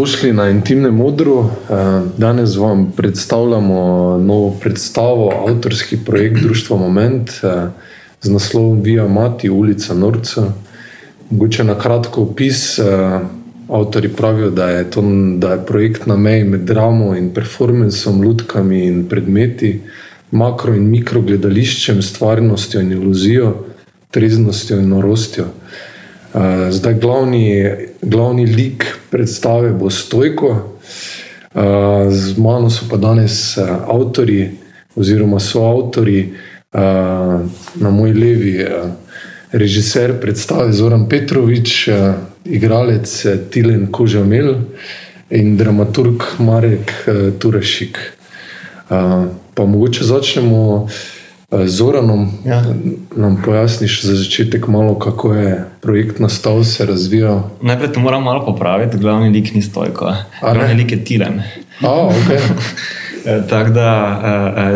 dobrodošli na Intimnem modru. Eh, danes vam predstavljamo novo predstavo, avtorski projekt Društva Moment eh, z naslovom Via Mati, ulica Norca. Mogoče na kratko opis. Avtori pravijo, da je, to, da je projekt na meji med dramo in performancem, lutkami in predmeti, makro in mikro gledališčem, stvarnostjo in iluzijo, treznostjo in norostjo. Zdaj, glavni, glavni lik predstave bo Stojko, z mano so pa danes avtori, oziroma so avtori na moji levi, režiser predstave Zoran Petrovič, igralec Tilen Kožamel in dramaturg Marek Turešik. Uh, pa mogoče začnemo. Eh, Zoranom, ja. nam pojasniš za začetek, malo, kako je projekt nastal, se razvijal. Najprej to moram malo popraviti, glavni lik ni stojko, glavni lik je Tilen. Oh, okay. Eh, tako da,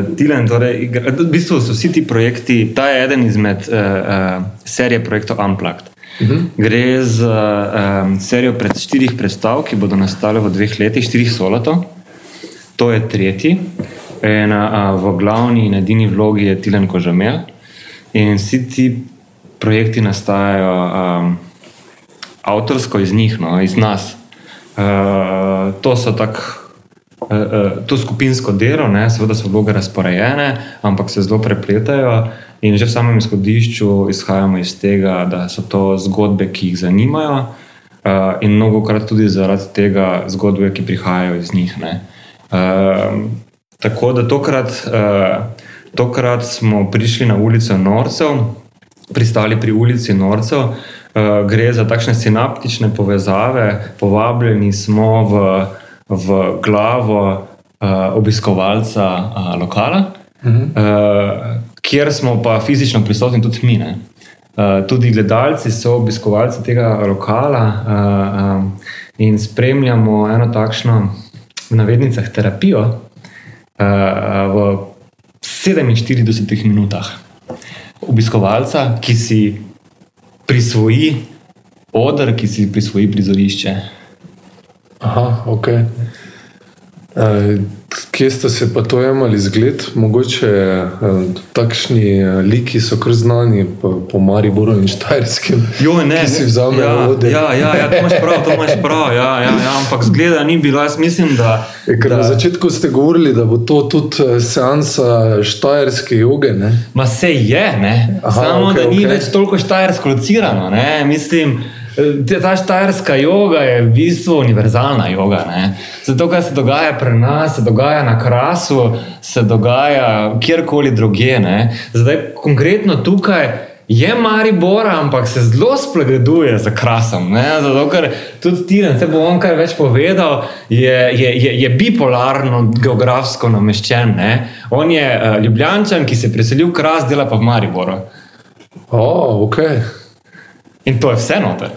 uh, Tilen, torej, v bistvu so vsi ti projekti, ta je eden izmed uh, uh, serije projektov Unplugged. Uh mhm. -huh. Gre za um, serijo pred štirih predstav, ki bodo nastale v dveh letih, štirih soloto. To je tretji. In a, v glavni in edini vlogi je Tilen Kožamel. In vsi ti projekti nastajajo a, avtorsko iz njih, no, iz nas. A, to so tako. To skupinsko delo, ne, seveda so vloge razporejene, ampak se zelo prepletajo. In že v samem izhodišču izhajamo iz tega, da so to zgodbe, ki jih zanimajo, uh, in mnogo krat tudi zaradi tega zgodbe, ki prihajajo iz njih. Uh, Tako da tokrat, uh, tokrat smo prišli na ulico Norcev, pristali pri ulici Norcev. Uh, gre za takšne sinaptične povezave, povabljeni smo v, v glavo uh, obiskovalca lokala, uh, kjer smo pa fizično prisotni tudi mi. Uh, tudi gledalci so obiskovalci tega lokala in spremljamo eno takšno, v navednicah, terapijo, v 47 minutah obiskovalca, ki si prisvoji odr, ki si prisvoji prizorišče. Aha, ok. Kje ste se pa to imeli zgled? Mogoče takšni liki so kar znani po, po Mariboru in Štajerskem. Jo, ne, si vzame ja, vode. Ja, ja, ja, to imaš prav, to imaš prav. Ja, ja, ja, ampak zgleda ni bilo, jaz mislim, da. Je, da... Na začetku ste govorili, da bo to tudi seansa štajerske joge. Ne? Ma se je, Aha, samo okay, da ni okay. več toliko štajersko locirano. Mislim, Ta štajerska joga je v bistvu univerzalna joga. Ne? Zato, kar se dogaja pri nas, se dogaja na krasu, se dogaja kjerkoli drugje. Ne? Zdaj, konkretno tukaj je Maribor, ampak se zelo splegleduje za krasom. Ne? Zato, ker tudi ti, ne bo on kaj več povedal, je, je, je, je bipolarno geografsko nameščen. Ne? On je uh, ljubljančan, ki se je preselil v kras, dela pa v Mariboru. Oh, okay. In to je vse noter.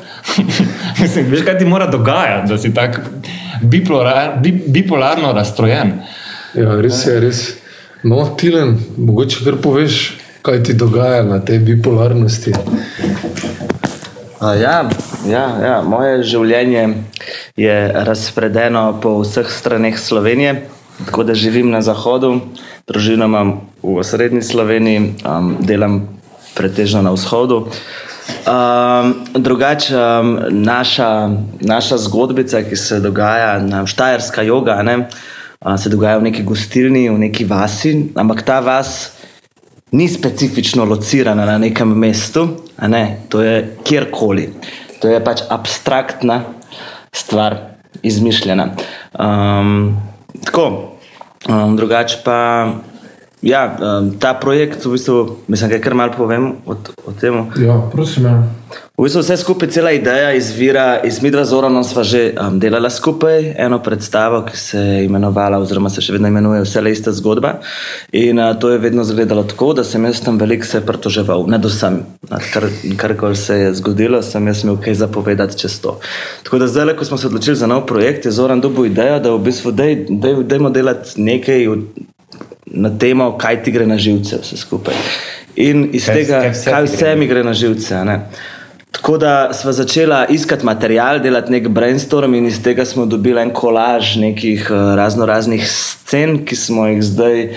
Mislim, veš, kaj ti mora dogajati, da si tako bipolar, bi, bipolarno razstrojen. Ja, res je, res. No, Tilen, mogoče kar poveš, kaj ti dogaja na tej bipolarnosti. A, ja, ja, ja, moje življenje je razpredeno po vseh straneh Slovenije, tako da živim na zahodu, družino imam v srednji Sloveniji, um, delam pretežno na vzhodu. Um, drugače, um, naša, naša zgodbica, ki se dogaja na Štajerska joga, ne, uh, se dogaja v neki gostilni, v neki vasi, ampak ta vas ni specifično locirana na nekem mestu, ne, to je kjerkoli. To je pač abstraktna stvar, izmišljena. Um, tako, um, drugače pa. Ja, um, ta projekt, v bistvu, mislim, da kar malo povem o, o tem. Ja, prosim. Ja. V bistvu vse skupaj, cela ideja izvira iz Midva Zorana. Sva že um, delala skupaj eno predstavo, ki se je imenovala, oziroma se še vedno imenuje Vse le ista zgodba. In uh, to je vedno izgledalo tako, da sem jaz tam veliko se pritoževal, ne do sam. Kar, kar koli se je zgodilo, sem jaz imel kaj zapovedati čez to. Tako da zdaj, ko smo se odločili za nov projekt, je Zoran dobil idejo, da v bistvu dejmo dej, dej delati nekaj na temo, kaj ti gre na živce, vse skupaj. In iz kaj, tega, kaj vse, kaj vse mi gre na živce. Tako da smo začela iskati material, delati nek brainstorm, in iz tega smo dobili en kolaž nekih uh, razno raznih scen, ki smo jih zdaj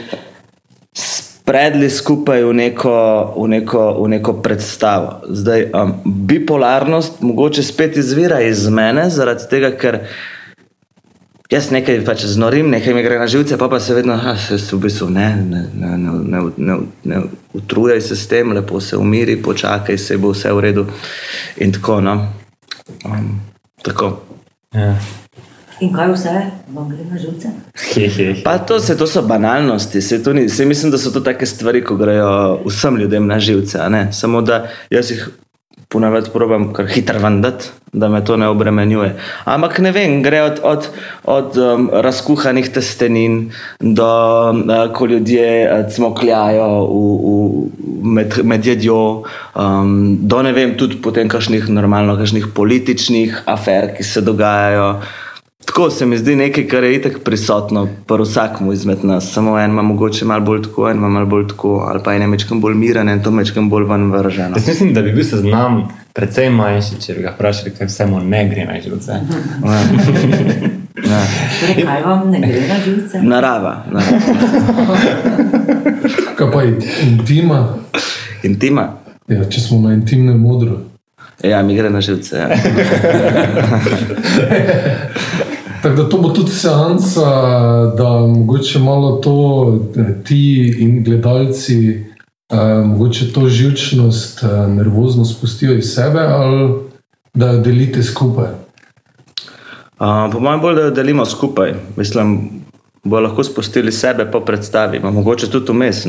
spredli skupaj v neko, v neko, v neko predstavo. Zdaj, um, bipolarnost mogoče spet izvira iz mene, zaradi tega, ker. Jaz nekaj pač znorim, nekaj mi gre na živce, pa pa se vedno, da se v bistvu ne, ne, ne, ne, ne, ne, ne utrujaj se s tem, lepo se umiri, počakaj, se bo vse v redu. In tako. No. Um, tako. Ja. In kaj vse vam gre na živce? Pa to, se, to so banalnosti. Se, to ni, se, mislim, da so to take stvari, ko grejo vsem ljudem na živce. Samo da jaz jih ponavadi probujem kar hitro vandati, da me to ne obremenjuje. Ampak ne vem, gre od, od, od um, razkuhanih testenin do uh, ko ljudje uh, cmokljajo v, v, med, med jedjo, um, do ne vem, tudi potem kakšnih normalno, kakšnih političnih afer, ki se dogajajo. Tako se mi zdi nekaj, kar je itak prisotno pri vsakmu izmed nas. Samo en ima mogoče malo bolj tako, en ima malo bolj tako, ali pa en je mečkam bolj miren, en to mečkam bolj ven vržen. Jaz mislim, da bi bil seznam precej manjši, če bi ga vprašali, kaj vse mu ne gre na živce. Ja. Torej, kaj vam ne gre na živce? Narava. narava. Kaj pa intima? Intima. Ja, če smo na intimnem modru. Ja, mi gre na živce. Ja. Tako da to bo tudi seansa, da mogoče malo to ti in gledalci, eh, mogoče to živčnost, eh, nervoznost spustijo iz sebe ali da jo delite skupaj. Uh, po mojem, bolj da jo delimo skupaj. Mislim, bo lahko spustili sebe po predstavi, pa mogoče tudi vmes.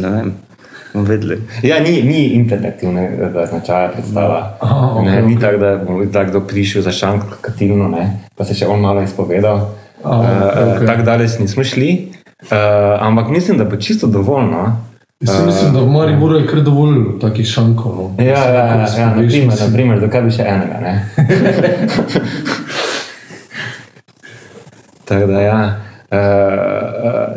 Bomo vedeli. Ja, ni, ni interaktivnega značaja predstava. Aha, okej, ne, ni okej. tako, da bo tak, kdo prišel za šank katilno, ne, pa se še on malo izpovedal. A, Uh, okej. Tako daleč nismo šli, uh, ampak mislim, da bo čisto dovolj. No? Jaz si mislim, da v Mariboru je kar dovolj takih šankov. No. Ja, ja, ja, ja Tako naprimer, razpoveš, naprimer, zakaj bi še enega? Tako da, ja. Uh, uh,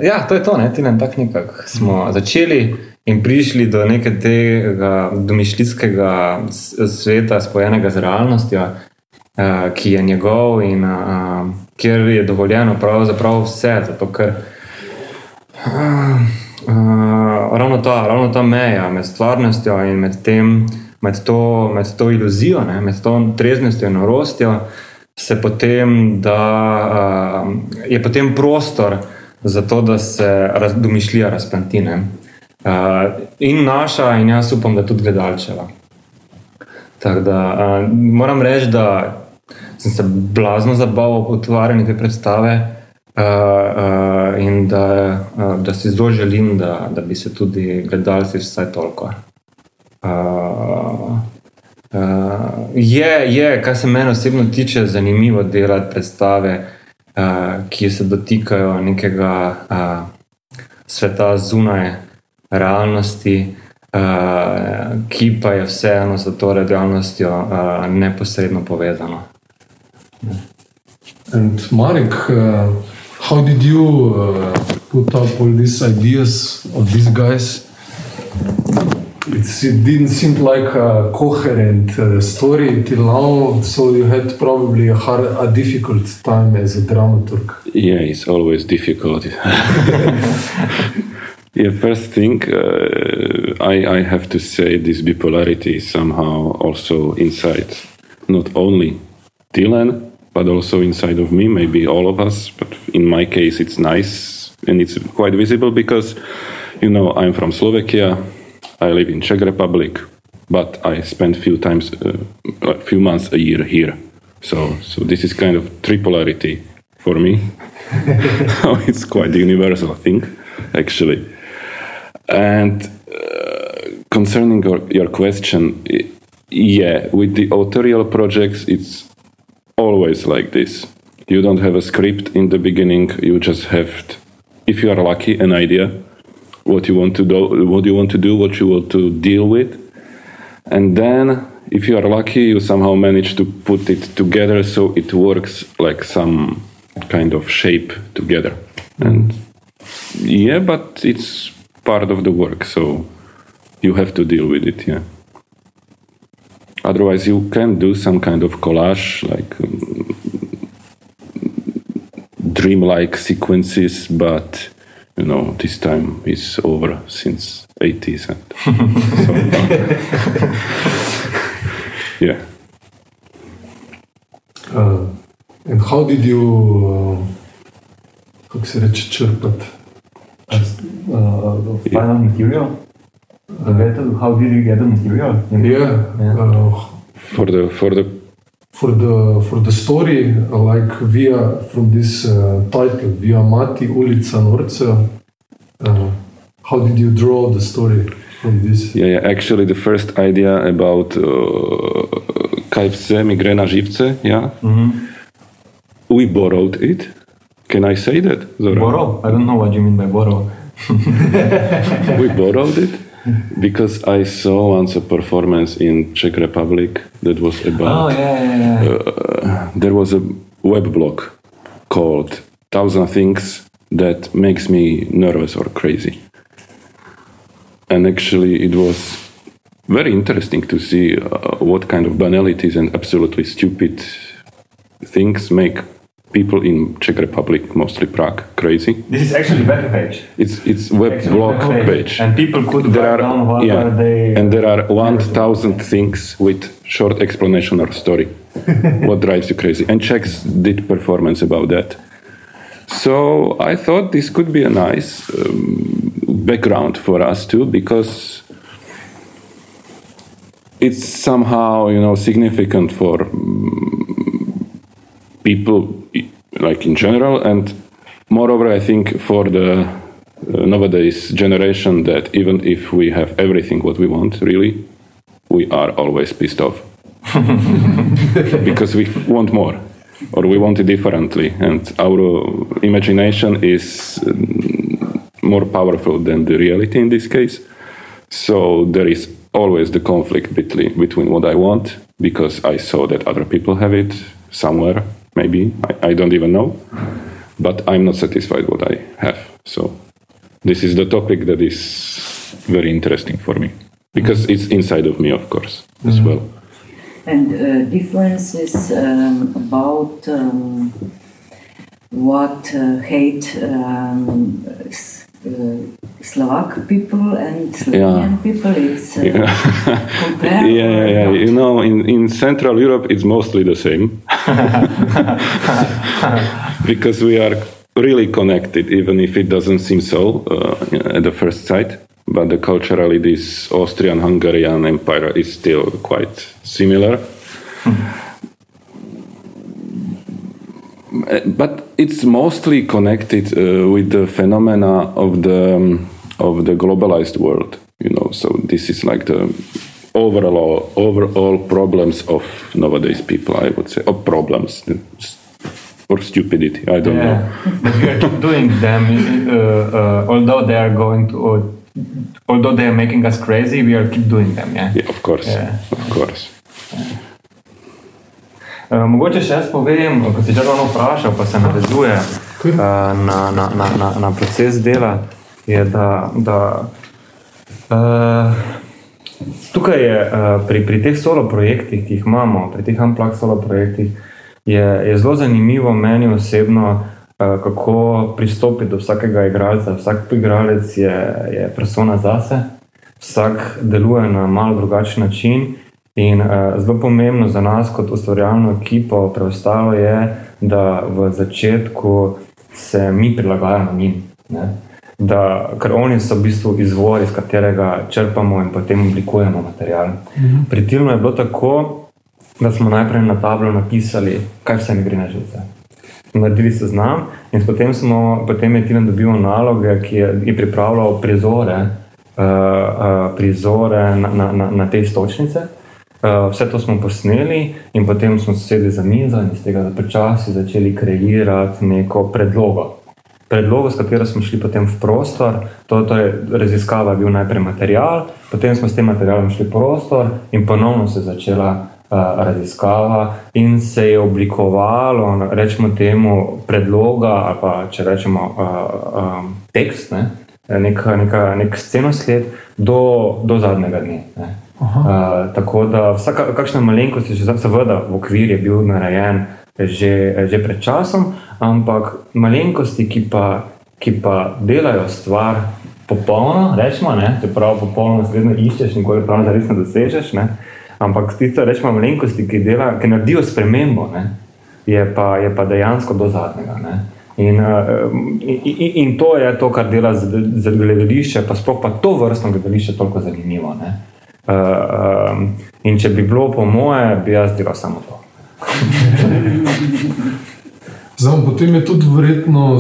ja, to je to, ne, ti nam tako nekako smo začeli in prišli do nekega domišljijskega s- sveta, spojenega z realnostjo, uh, ki je njegov in uh, kjer je dovoljeno pravzaprav vse, zato ker uh, uh, ravno, ta, ravno ta meja med stvarnostjo in med, tem, med, to, med to iluzijo, ne, med to treznostjo in norostjo, se potem da, uh, je potem prostor za to, da se raz, domišljija razplantine. Uh, in naša, in jaz upam, da tudi gledalčeva. Tako da uh, moram reči, da sem se blazno zabaval v utvarjanju te predstave uh, uh, in da, uh, da si zelo želim, da, da bi se tudi gledalci vsaj toliko. Uh, uh, je, je, kar se meni osebno tiče, zanimivo delati predstave, uh, ki se dotikajo nekega uh, sveta zunaj realnosti, uh, ki pa je vseeno z to realnostjo uh, neposredno povezano. And Marek, uh, how did you uh, put up all these ideas of these guys? It's, it didn't seem like a coherent uh, story till now, so you had probably a, hard, a difficult time as a dramaturg. Yeah, it's always difficult. yeah, first thing, uh, I, I have to say this bipolarity is somehow also inside not only Dylan, but also inside of me, maybe all of us. But in my case, it's nice and it's quite visible because, you know, I'm from Slovakia, I live in Czech Republic, but I spend few times, uh, a few months a year here. So, so this is kind of tripolarity for me. it's quite universal thing, actually. And uh, concerning your, your question, yeah, with the authorial projects, it's always like this. You don't have a script in the beginning. You just have, if you are lucky, an idea what you want to do, what you want to do, what you want to deal with, and then if you are lucky, you somehow manage to put it together so it works like some kind of shape together. And yeah, but it's part of the work, so you have to deal with it. Yeah. Otherwise, you can do some kind of collage, like um, dreamlike sequences, but you know, this time is over since 80s. And yeah. Uh, and how did you, uh? Uh, the final material. The method, how did you get the material? Yeah, Yeah. Uh, For the for the for the for the story, uh, like via from this uh, title, via Mati Ulica Norca. Uh, how did you draw the story from this? yeah, yeah actually the first idea about uh, KFC mi gre na živce, yeah. We borrowed it. Can I say that? Zoran? Borrow? I don't know what you mean by borrow. we borrowed it because I saw once a performance in Czech Republic that was Oh, about. yeah, yeah, yeah. uh, there was a web blog called Thousand Things That Makes Me Nervous or Crazy, and actually it was very interesting to see uh, what kind of banalities and absolutely stupid things make people in Czech Republic, mostly Prague, crazy. This is actually web page. It's it's web Actually blog web page. And people could there write are down what yeah, they. and there are 1000 things with short explanation or story what drives you crazy and czechs did performance about that so i thought this could be a nice um, background for us too because it's somehow you know significant for mm, people like in general. And moreover i think for the uh, nowadays generation that even if we have everything what we want really we are always pissed off. Because we want more or we want it differently. And our imagination is um, more powerful than the reality in this case. So there is always the conflict between, between what i want because i saw that other people have it somewhere maybe I, I don't even know but i'm not satisfied what i have. So this is the topic that is very interesting for me because it's inside of me of course as well. And uh, difference is um, about um, what uh, hate um, s- Slovak people and Slovenian people. It's uh, yeah comparable. yeah, yeah, yeah. you know in, in central europe it's mostly the same because we are really connected even if it doesn't seem so uh, at the first sight but the culturally this austrian hungarian empire is still quite similar Uh, but it's mostly connected uh, with the phenomena of the um, of the globalized world you know so this is like the overall overall problems of nowadays people i would say or problems or stupidity i don't know Yeah, but we are keep doing them. Uh, uh, although they are going to, although they are making us crazy, we are keep doing them. Yeah. yeah of course Yeah. of course mogoče še jaz povem, ko si že ravno vprašal, pa se navezuje uh, na, na, na, na, na proces dela, je, da, da uh, tukaj je uh, pri, pri teh solo projektih, ki jih imamo, pri teh Unplugged solo projektih, je, je zelo zanimivo meni osebno, uh, kako pristopiti do vsakega igralca. Vsak igralec je, je persona zase, vsak deluje na malo drugačen način. In uh, zelo pomembno za nas, kot ustvarjalno ekipo, preostalo je, da v začetku se mi prilagajamo njim. Ne? Da, ker oni so v bistvu izvor, iz katerega črpamo in potem oblikujemo material. Mhm. Pri Tilnu je bilo tako, da smo najprej na tablo napisali, kaj vse mi gre na živce. Naredili seznam in potem, smo, potem je Tilan dobil naloge, ki je, je pripravljal prizore, uh, uh, prizore na, na, na, na te stočnice. Uh, vse to smo posneli, in potem smo sedeli za mizo in iz tega počasi začeli kreirati neko predlogo. Predlogo, s katero smo šli potem v prostor, to, to je raziskava, bil najprej material, potem smo s tem materialom šli v prostor in ponovno se je začela uh, raziskava in se je oblikovalo, rečemo temu, predloga ali pa če rečemo uh, um, tekst, ne, neka, neka, nek scenosled do, do zadnjega dne. Ne. Uh, tako da vsaka, kakšna malenkost je že seveda v okvir je bil narejen že, že pred časom, ampak malenkosti, ki pa, ki pa delajo stvar popolno, rečemo, ne, čeprav popolno vedno iščeš, nikoli prav zares ne dosežeš, ne, ampak tiste rečemo malenkosti, ki, dela, ki naredijo spremembo, ne, je, pa, je pa dejansko do zadnjega. Ne. In, in, in to je to, kar dela za gledališče, pa sploh pa to vrstno gledališče toliko zanimivo. Ne. Uh, um, in če bi bilo po moje, bi jaz delal samo to. Znam, potem je tudi verjetno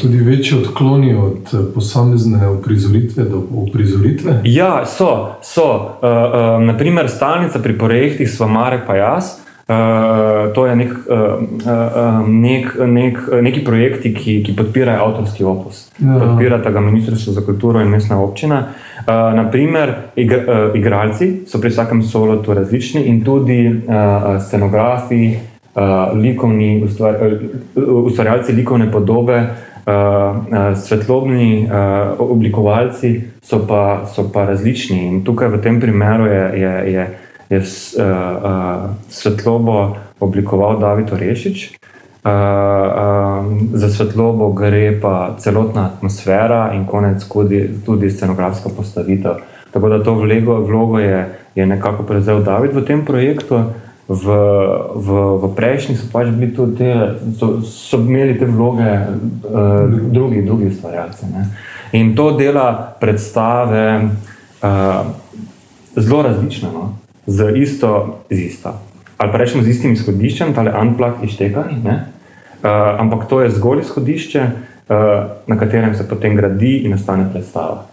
tudi večji odkloni od eh, posamezne uprizoritve do uprizoritve. Ja, so. so. Uh, uh, naprimer, stalnica pri projektih Svamare pa jaz. Uh, to je nek, uh, uh, nek, nek, neki projekti, ki, ki podpirajo avtorski opus. Ja. Podpirata ga Ministrstvo za kulturo in mestna občina. Uh, naprimer, igr, uh, igralci so pri vsakem solotu različni in tudi uh, scenografi, uh, likovni ustvar, uh, ustvarjalci likovne podobe, uh, uh, svetlobni uh, oblikovalci so pa, so pa različni. In tukaj v tem primeru je. je, je je uh, uh, svetlobo oblikoval David Orešič. Uh, um, za svetlobo gre pa celotna atmosfera in konec tudi, tudi scenografska postavitev. Tako da to vlego, vlogo je, je nekako prevzel David v tem projektu. V, v, v prejšnji so pač bili tudi te, so, so imeli te vloge uh, drugi, drugi ustvarjalci. In to dela predstave uh, zelo različno. No? z isto, z isto. Ali pa rečemo z istim izhodiščem, tale unplug iztekanje. Uh, ampak to je zgolj izhodišče, uh, na katerem se potem gradi in nastane predstava.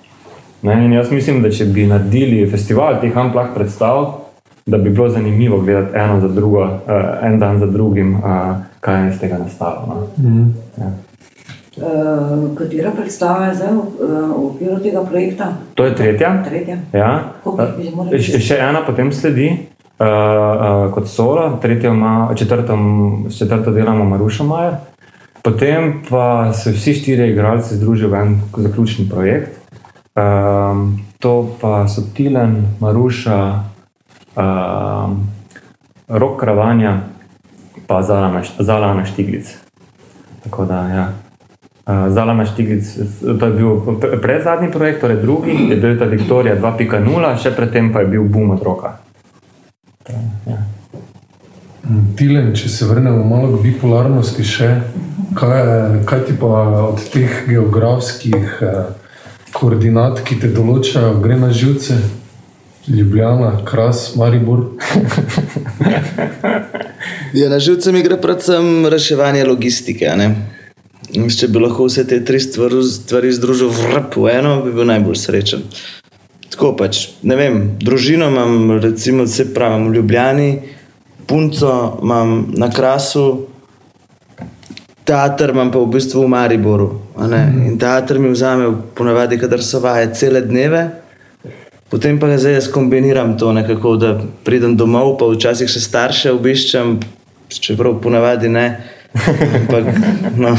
Ne? In jaz mislim, da če bi naredili festival teh unplug predstav, da bi bilo zanimivo gledati eno za drugo, uh, en dan za drugim, uh, kaj je iz tega nastalo. No? Mm. Ja. Uh, katera predstava je zdaj v, uh, okviru tega projekta? To je tretja. tretja. Ja. Uh, še ena potem sledi uh, uh, kot solo, tretjo ima, četrto, četrto delamo Maruša Maja. Potem pa se vsi štirje igralci združijo v en zaključni projekt. Um, to pa so Tilen, Maruša, um, Rok Kravanja, pa Zalana Štiglic. Tako da, ja. Zala Maštiglic, to je bil predzadnji projekt, torej drugi, je bil ta Viktorija 2.0, še predtem pa je bil boom od roka. Ja. Tilen, če se vrnemo malo k bipolarnosti, še, kaj, kaj ti pa od teh geografskih eh, koordinat, ki te določajo, gre na živce? Ljubljana, Kras, Maribor. ja, na živce mi gre predvsem reševanje logistike. Če bi lahko vse te tri stvari, stvari združil v eno, bi bil najbolj srečen. Tako pač, ne vem, družino imam, recimo, vse pravim v Ljubljani, punco imam na krasu, teater imam pa v bistvu v Mariboru. In teater mi vzame, ponavadi, kadar so vaje cele dneve. Potem pa zdaj jaz kombiniram to nekako, da pridem domov, pa včasih še starše obiščem, čeprav ponavadi ne. Ampak, no,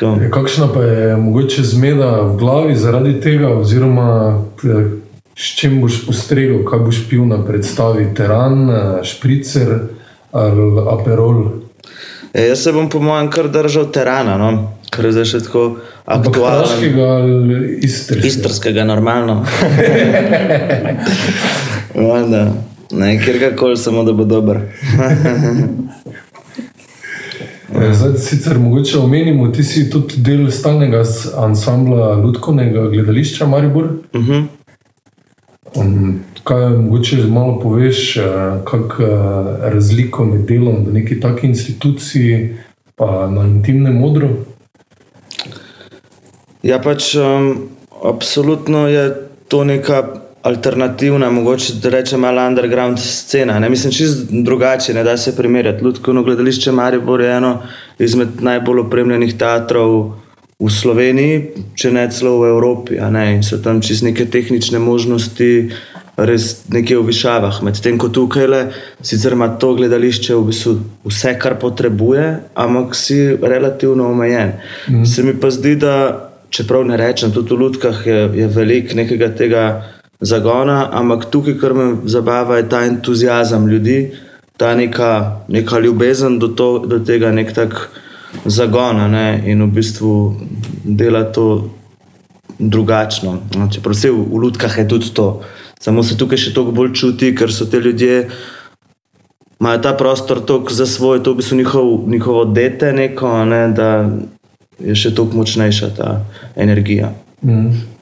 Ja, kakšna pa je mogoče zmeda v glavi zaradi tega, oziroma s čim boš postregel, kaj boš pil na predstavi, teran, špricer ali aperol? E, jaz se bom, po mojem, kar držal terana, no? kar je zdaj še tako aktualno. Istrskega ali istrskega? Istrskega, normalno. ne, kjerkoli, samo da bo dober. Ja. Zdaj, sicer mogoče omenimo, ti si tudi del stalnega ansambla Ludkovnega gledališča Maribor. Uh mhm. -huh. Kaj mogoče malo poveš, eh, kakšno je razliko med delom v neki taki instituciji in na intimnem modru? Ja, pač um, absolutno je to neka alternativna, mogoče da rečem, malo underground scena. Ne? Mislim, čist drugače, ne da se primerjati. Ljudsko gledališče Maribor je eno izmed najbolj opremljenih teatrov v Sloveniji, če ne celo v Evropi. In so tam čist neke tehnične možnosti, res nekje v višavah. Medtem ko tukaj le, sicer ima to gledališče v bistvu vse, kar potrebuje, ampak si relativno omejen. Mm. Se mi pa zdi, da čeprav ne rečem, tudi v Ljudkah je, je veliko nekega tega zagona, ampak tukaj, kar me zabava, je ta entuzijazem ljudi, ta neka, neka ljubezen do, to, do tega, nek tak zagon ne? in v bistvu dela to drugačno. No, čeprav vse v, v lutkah je tudi to. Samo se tukaj še toliko bolj čuti, ker so te ljudje. Imajo ta prostor tako za svoj, to v bistvu njihov, njihovo dete, neko, ne, da je še toliko močnejša ta energija. Mm.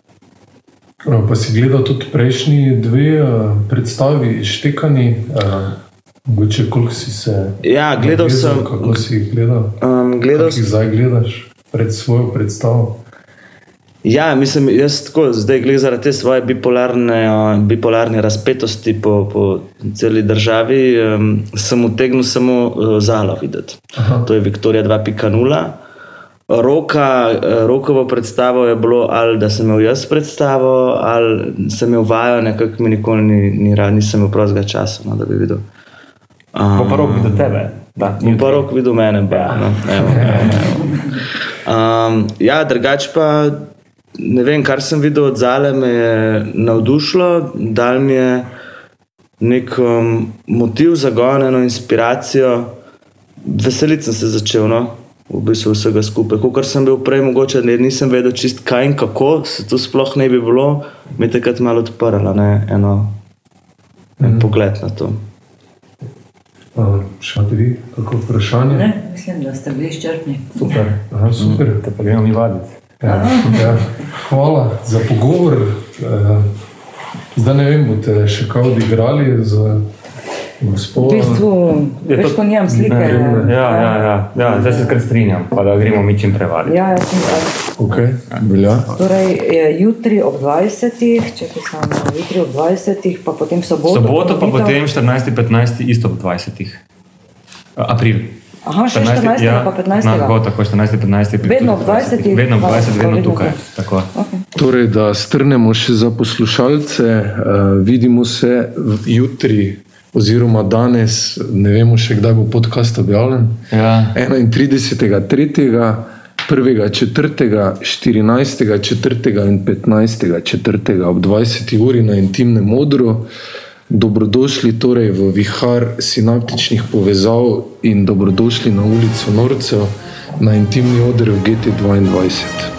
Pa si gledal tudi prejšnji dve uh, predstavi, štekani, uh, mogoče koliko si se. Ja, gledal navezal, sem. Kako si jih gledal? Um, gledal Kako jih zdaj gledaš pred svojo predstavo? Ja, mislim, jaz tako zdaj gledam zaradi te svoje bipolarne, uh, bipolarne razpetosti po, po celi državi, um, sem utegnil samo uh, zalo videti. Aha. To je Viktorija 2.0. Roka, uh, rokovo predstavo je bilo, ali da sem imel jaz predstavo, ali sem imel vajo, nekako mi nikoli ni, ni rad, nisem imel prostega časa, no, da bi videl. Um, Po prvo do tebe. Da, In pa rok videl mene, ba, no, evo, evo, evo. Um, ja, drugače pa ne vem, kar sem videl od zale, me je navdušilo, dal mi je nek um, motiv za gon, eno inspiracijo. Veseliti sem se začel, no, v bistvu vsega skupaj. Kot sem bil prej, mogoče ne, nisem vedel čist kaj in kako, se to sploh ne bi bilo, mi je takrat malo odprlo, ne, eno, en pogled na to. Uh, še imate vi kako vprašanje? Ne, mislim, da ste bili izčrpni. Super. Aha, super. Te pa gremo mi vaditi. Ja, ja. Hvala za pogovor. Eh, Zdaj ne vem, boste še kaj odigrali z V bistvu, Je veš, to- ko nimam slike. Ne, Ja, ja, ja, ja, zdaj se kar strinjam, pa da gremo mi čim prevaditi. Ja, jaz sem, Okay, velja. torej, jutri ob 20, če sem jutri ob 20, pa potem soboto. Soboto pa potem 14.15. isto ob 20. April. Aha, še 14. ja, pa 15. Na, tako, tako 14. 15. Vedno ob 20. Vedno ob Pa- 20, pa vedno tukaj. Tako. Okay. Torej, da strnemo še za poslušalce, uh, vidimo se jutri, oziroma danes, ne vemo še kdaj bo podcast objavljen. Ja. 31. 3. 1. 4. 14. 4. in 15. 4. ob 20. uri na intimnem modru. Dobrodošli torej v vihar sinaptičnih povezav in dobrodošli na ulico Norcev na intimni oder v GT22.